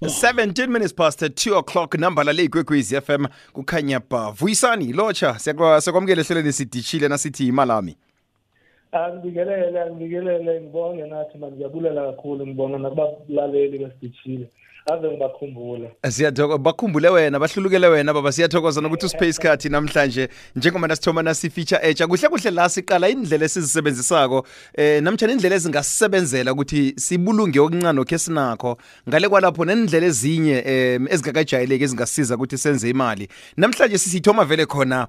17 minutes past 2 o'clock number la igwegwezi FM kukhanya ba. Vuyisani locha siyakwamukela ehlelweni sidishile nasithi imalami angibikelele angibikelele ngibonge nathi manje ngiyabulela kakhulu ngibonga nakubalaleli besidishile. Ave ngibakhumbula siyathokoza bakhumbule wena bahlulukele wena baba siyathokoza nokuthi usiphe isikhathi namhlanje njengoba nasithoma nasifeature etsha kuhle kuhle la siqala indlela esizisebenzisako eh namtjana indlela ezingasisebenzela ukuthi sibulunge okuncane okhe sinakho ngale kwalapho nendlela ezinye eh ezingakajayeleki ezingasiza ukuthi senze imali. Namhlanje sisithoma vele khona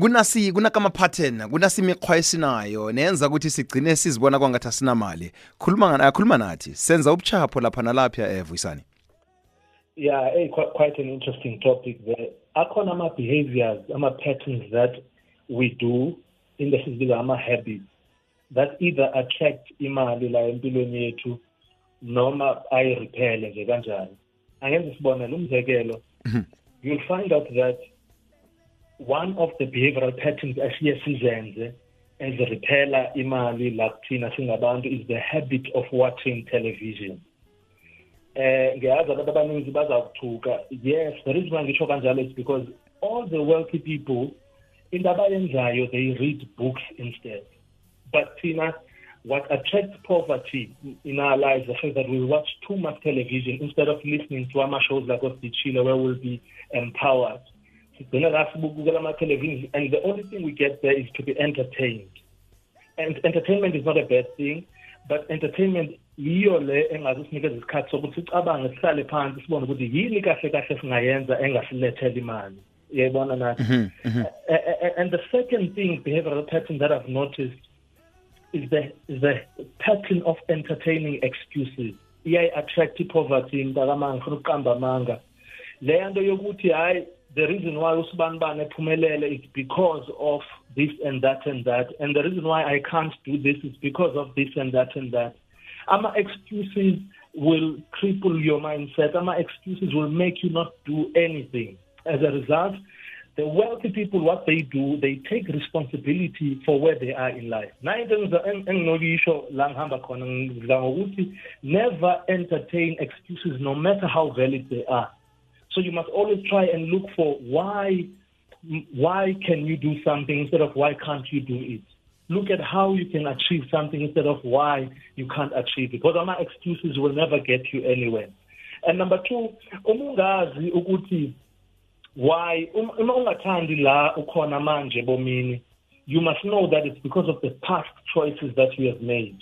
kunasi kunakama pattern kunasimikhwa esinayo nenza ukuthi sigcine sizibona kwangathi asinamali khuluma khuluma nathi senza ubuchapho lapha nalapha evuyisani yeah hey, quite, quite an interesting topic there. Akhona ama-behaviors ama-patterns that we do into esizibiza sizibiza ama-habits that either attract imali la empilweni yethu noma ayiriphele nje kanjani. Angenza sibonele umzekelo mhm. you'll find out that one of the behavioral patterns asiye sizenze ezirephela imali la kuthina singabantu is the habit of watching television. Eh ngiyazi abantu abaningi bazakuthuka yes the reason ngisho kanjalo is because all the wealthy people into abayenzayo they read books instead. But thina what attracts poverty in our lives is the fact that we watch too much television instead of listening to our shows like Chile where we'll be empowered sigcina la sibukela ama-television and the only thing we get there is to be entertained. And entertainment is not a bad thing but entertainment yiyo le engaze sinikeza isikhathi sokuthi sicabange sihlale phansi sibone ukuthi yini kahle kahle singayenza engasilethela imali. Uyayibona nathi mm -hmm. uh, and the second thing behavioral pattern that i've noticed is the is the pattern of entertaining excuses. Iyayi-attract i-poverty mntakamanga ngifuna ukuqamba amanga. Le nto yokuthi hhayi the reason why usibanibani ephumelele is because of this and that and that. And the reason why i can't do this is because of this and that and that. Ama-excuses will cripple your mindset. Ama-excuses will make you not do anything. As a result the wealthy people what they do they take responsibility for where they are in life. Never entertain excuses no matter how valid they are so you must always try and look for why why can you do something instead of why can't you do it? Look at how you can achieve something instead of why you can't achieve it because my excuses will never get you anywhere. And number two why la manje you must know that it's because of the past choices that you have made.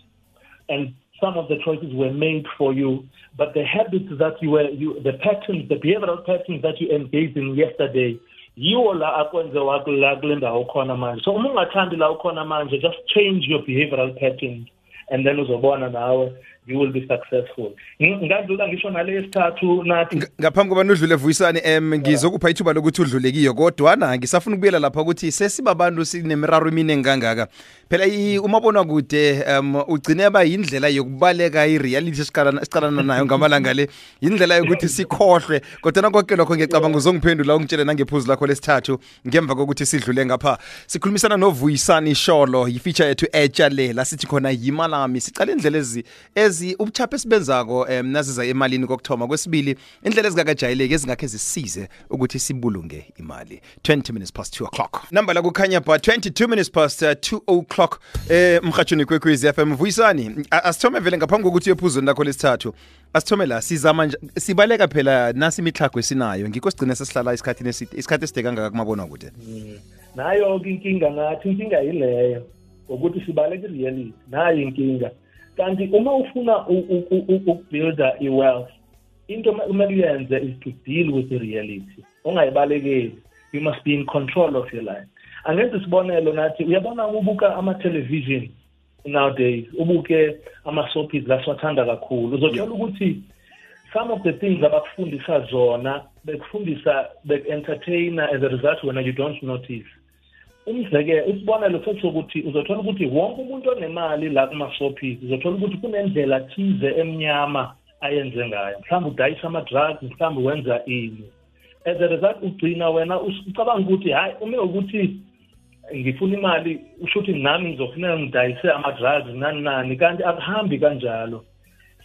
And some of the choices were made for you but the habits that you were you the patterns the behavioral patterns that you engaged in yesterday yiwo la akwenziwa la kule ndawo ukhona manje. So uma ungathandi la ukhona manje just change your behavioral patterns and then uzobona nawe you will be successful. Ngadlula ngisho nale yesithathu nathi ngaphambi kobana udlule vuyisani em ngizokupha ithuba lokuthi udlule kiyo kodwana ngisafuna ukubuyela lapha ukuthi sesibabantu sinemiraro eminingi kangaka phela umabona kude um ugcine ba yindlela yokubaleka i-reality esiqalana nayo ngamalanga le. Yindlela yokuthi sikhohlwe. Kodwa konke lokho ngiyacabanga uzongiphendula ungitshele nangephuzu lakho lesithathu ngemva kokuthi sidlule ngapha. Sikhulumisana novuyisani sholo yifeature yethu etsha le la sithi khona yimalami sicala indlela ezi ezi ubuchapha esibenzako um naziza emalini kokuthoma. Kwesibili indlela ezingakajayeleki ezingakhe zisize ukuthi sibulunge imali. 20 minutes past 2 o'clock. Number la kukhanya ba 22 minutes past uh, 2 o'clock. Eh mhatshweni kwekwezi FM vuyisani? Asithome vele ngaphambi kokuthi uyephuzweni lakho lesithathu. Asithome la sizama sibaleka phela nasi imihlago esinayo. Ngikho sigcine sesihlala isikhathini isikhathi eside kangaka kumabona kude mm. nayo inkinga ngathi inkinga yileyo ukuthi sibaleka i-reality. Nayo inkinga kanti uma ufuna ukubuilda i-wealth into kumele uyenze is to deal with the reality. Ungayibalekeli. You must be in control of your life. Angenza isibonelo nathi uyabona ubuka ama-television nowadays? Ubuke ama-soapies lasiwathanda kakhulu. Uzothola ukuthi some of the things abakufundisa zona bekufundisa bek-entertainer as a result wena you don't notice. Umzekelo isibonelo futhi ukuthi uzothola ukuthi wonke umuntu onemali la kuma-shopping uzothola ukuthi kunendlela thize emnyama ayenze ngayo. Mhlawumbe udayisa ama-drugs mhlawumbe wenza ini. As a result ugcina wena ucabanga ukuthi hhayi ume ukuthi ngifuna imali usho ukuthi nami ngizofuneka ngidayise ama-drugs nani nani kanti akuhambi kanjalo.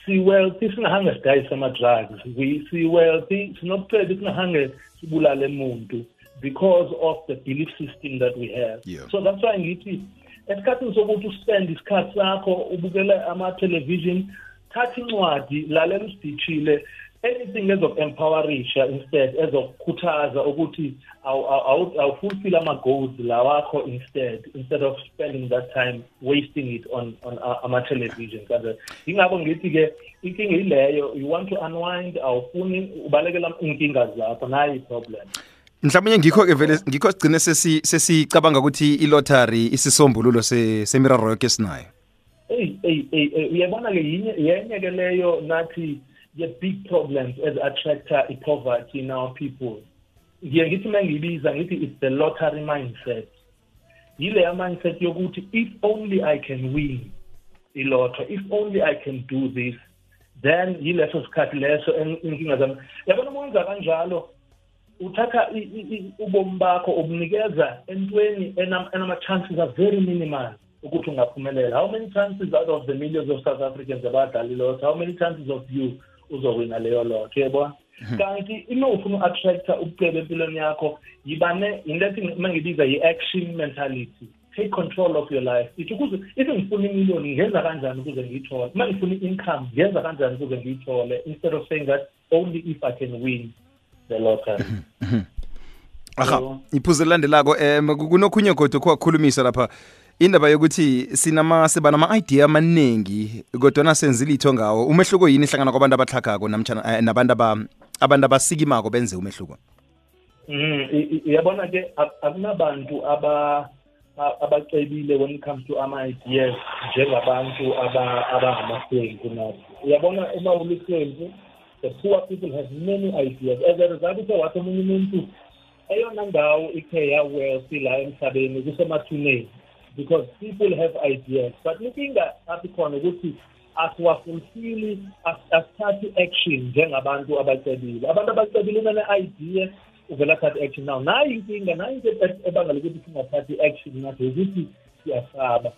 Si-wealthy singahange sidayise ama-drugs. Si-wealthy sinobuqedi singahange sibulale muntu because of the belief system that we have. Yeah. so that's why ngithi esikhathini sokuthi uspend isikhathi sakho ubukele ama-television thatha incwadi lalela usidishile anything ezoku-empowerisha instead ezokukhuthaza ukuthi awu- awu- awu- awufulfill ama-goals la wakho instead instead of spending that time wasting it on, on uh, ama-television. Kanti yingakho ngithi-ke inkinga ileyo you want to unwind awufuni ubalekela iy'nkinga zakho nayo i-problem mhlawumbe ngikho ke vele ngikho sigcine sesi sesicabanga ukuthi ilottery isisombululo se semiraro yonke esinayo. Eyi eyi eyi eyi, uyabona-ke yinye yenye ke leyo nathi ye-big problems ezi-attractor i-poverty in our people. Ngiye ngithi uma ngiyibiza ngithi it's the lottery mindset. Yileya mindset yokuthi if only i can win ilotho if only i can do this then yileso sikhathi leso en- inkinga zami. Yabona uma wenza kanjalo uthatha ubomi bakho ubunikeza entweni enama-chances are very minimal ukuthi ungaphumelela. How many chances out of the millions of south africans abadlala ilotho how many chances of you uzowina leyo lotho yebona kanti ima ufuna u-attracta ubucebe empilweni yakho yibane into ethi uma ngibiza yi-action mentality. Take control of your life. Ithi ukuze if ngifuna imiliyoni ngenza kanjani ukuze ngiyithole? Uma ngifuna i-income ngenza kanjani ukuze ngiyithole? Instead of saying that only if i can win the aha iphuzu elilandelako em kunokhunye godwa kuwakhulumisa lapha. Indaba yokuthi sinama siba nama-idea amaningi kodwana senze itho ngawo. Umehluko yini ihlangana kwabantu abahlagako namtshana eh, nabantu aba- abantu abasikimako benze umehluko? Mm, uyabona ke ak- akunabantu aba abacebile when it comes to ama-ideas njengabantu aba- abangamahlwengu nathi uyabona uma ulihlwengu the poor people have many ideas. As a result uthe wathi omunye umuntu eyona ndawo ikhe yawealthy la emhlabeni kusemathuneni because people have ideas. But inkinga aphi khona ukuthi asiwafulfili as- asithathi action njengabantu abacebile. Abantu abacebile unene-idea uvela athathe action now nayo inkinga nayo into ebangela ukuthi singathathi i-action nathi ukuthi siyasaba.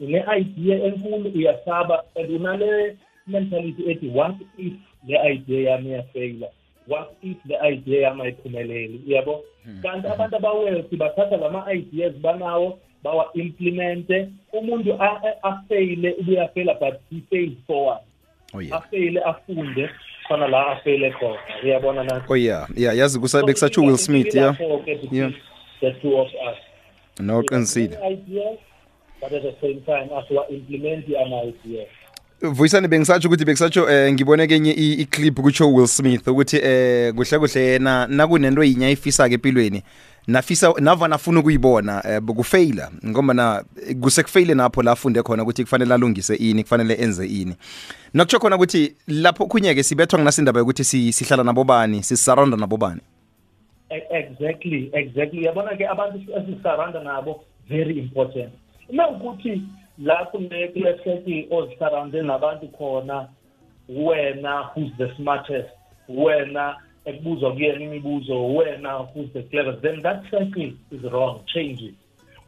Une-idea enkulu uyasaba. And unale mentality ethi what if le idea yami iyafeyila what if le idea yami ayiphumeleli? Yabo? Kanti abantu abawethi bathatha lama-ideas banawo bawa-implemente. Umuntu afeyile ubuyafeyila but he failed forward oh afeyile afunde khona la afeyile khona. Uyabona na? Oh yeah. Yeah yazi kusa bekusatsho will smith yeah. Yeah. the two of us. Noqinisile ideas but at the same time asiwa-implemente ama-ideas vuyisani bengisatsho ukuthi bengisatsho eh ngibone kenye iclip kutsho Will Smith ukuthi eh kuhle kuhle yena nakunento yinya ifisa ke empilweni nafisa nava nafuna ukuyibona eh bukufeyila ngoba na kusekufeyile napho la afunde khona ukuthi kufanele alungise ini kufanele enze ini. Nakutsho khona ukuthi lapho kunyeke sibethwa nginasindaba yokuthi si- sihlala nabobani sisaranda nabo bani? E- exactly exactly. Yabona ke abantu esisaranda nabo very important. Uma ukuthi la kune kule circle ozisarande nabantu khona wena who's the smartest wena ekubuzwa kuyena imibuzo wena who's the clever then that circle is wrong change it.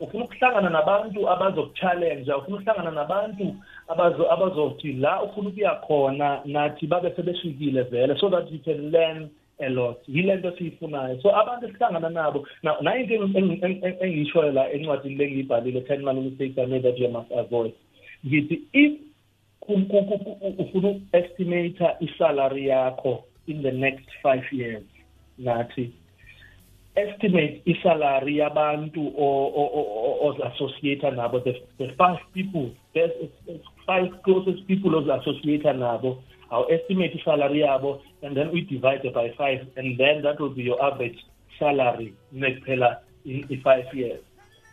Ufuna ukuhlangana nabantu abazokuchallenge ufuna ukuhlangana nabantu abazo abazothi la ufuna ukuya khona nathi babe sebeshikile vele so that you can learn a lot yile nto siyifunayo. So abantu esihlangana nabo Now, nayo into eng- eng- eng- eng- engiyishoyo la encwadini le ngiyibhalile ten money mistakes I made that you must avoid. Ngithi if ku- ku- ku- ku- ufuna uku-estimate isalary yakho in the next five years nathi estimate isalary yabantu o- o- o- o- ozi-associate nabo the, the five people the five closest people ozi-associate nabo I'll estimate isalary yabo and then we divide it by five and then that will be your average salary nekuphela i- i-five years.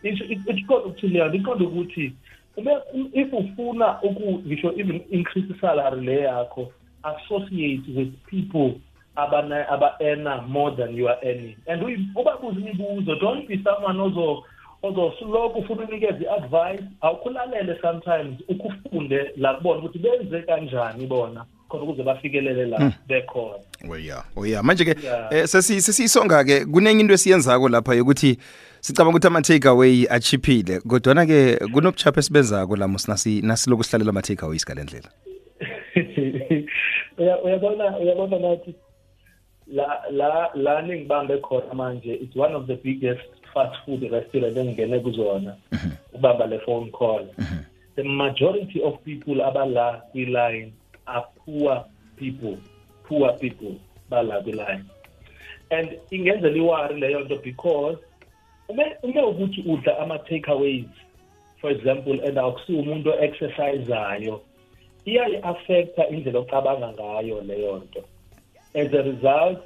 Iqonda ukuthi leyo iqonda ukuthi ube- if ufuna uku ngisho even increase isalary le yakho associate with people abana aba-earner more than you are earning. And uyi- ubabuze imibuzo don't be someone ozo ozosiloko ufuna unikeze i-advice. Awukhulalele sometimes ukufunde la kubona ukuthi benze kanjani bona. Khona ukuze bafikelele la bekhona Oh yeah, oh yeah. Manje ke Yeah. eh sesi sesisonga ke kunenye into esiyenzako lapha ukuthi sicabanga ukuthi ama take away achiphile kodwa ke kunobuchapha esibenzako la musinasi nasiloku sihlalela ama take away isigalendlela. Uya- uyabona uyabona nathi la la la ningibambe khona manje it's one of the biggest fast food restaurant engingene kuzona ubamba le phone call the majority of people abala kwi-line are poor people poor people bala and ingenzela iwari leyo nto because ume ume ukuthi ama-takeaways for example and akusiwo umuntu o-exercisayo iyayi-affecta indlela ocabanga ngayo leyo nto. As a result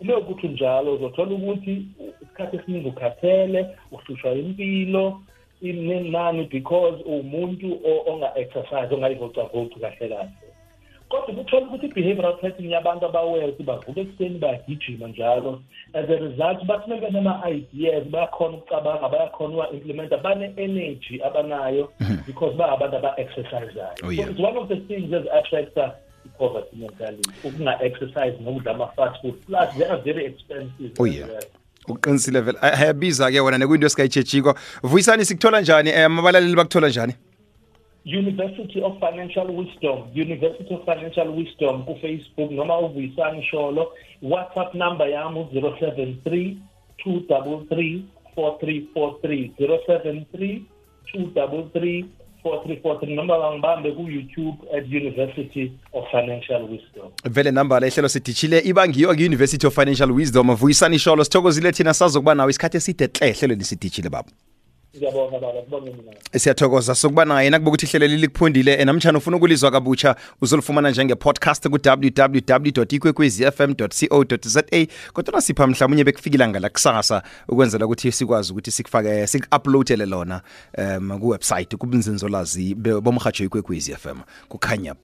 uma ukuthi njalo uzothola ukuthi isikhathi esiningi ukhathele uhlushwa impilo inani because uwumuntu o- onga-exercise ongayivocavoci kahle kahle kodwa ukuthola ukuthi i-behavioral pattern yabantu abawealth bavuka ekuseni bayagijima njalo. As a result bathi benama-ideas bayakhona ukucabanga bayakhona ukuwa-implementa bane-energy abanayo because ba-abantu aba-exercisayo Oh, so it's one of the things ezi-attracta i-poverty mentality ukunga-exercise nokudla ama-fast food plus they are very expensive. Oh, yeah. uqinisile vele. Ayabiza ke wona nekuyinto esikayitshejiko vuyisani sikuthola njani? Um abalaleli bakuthola njani University of Financial Wisdom, University of Financial Wisdom ku Facebook noma uvuyisani sholo WhatsApp number yami u 073 233 4343 073 233 4343 noma bangibambe ku YouTube at University of Financial Wisdom. vele nambala ihlelo sidishile ibangiyo ku-university of financial wisdom vuyisani sholo sithokozile thina sazokuba nawe isikhathi eside hle ehlelweni sidishile baba Baba. Kubonga mina. siyathokoza. Sokuba naye nakuba ukuthi ihlelo leli kuphundile eh, namtshana ufuna ukulizwa kabutsha uzolufumana njenge-podcast ku-www ikwekwezi-fm co za kodwa nasipha mhlawumunye bekufikila ilanga lakusasa ukwenzela ukuthi sikwazi ukuthi sikufake siku-uploadele lona um kuwebsite kubunzinzolazi bomhatsho ikwekwezi fm kukhanya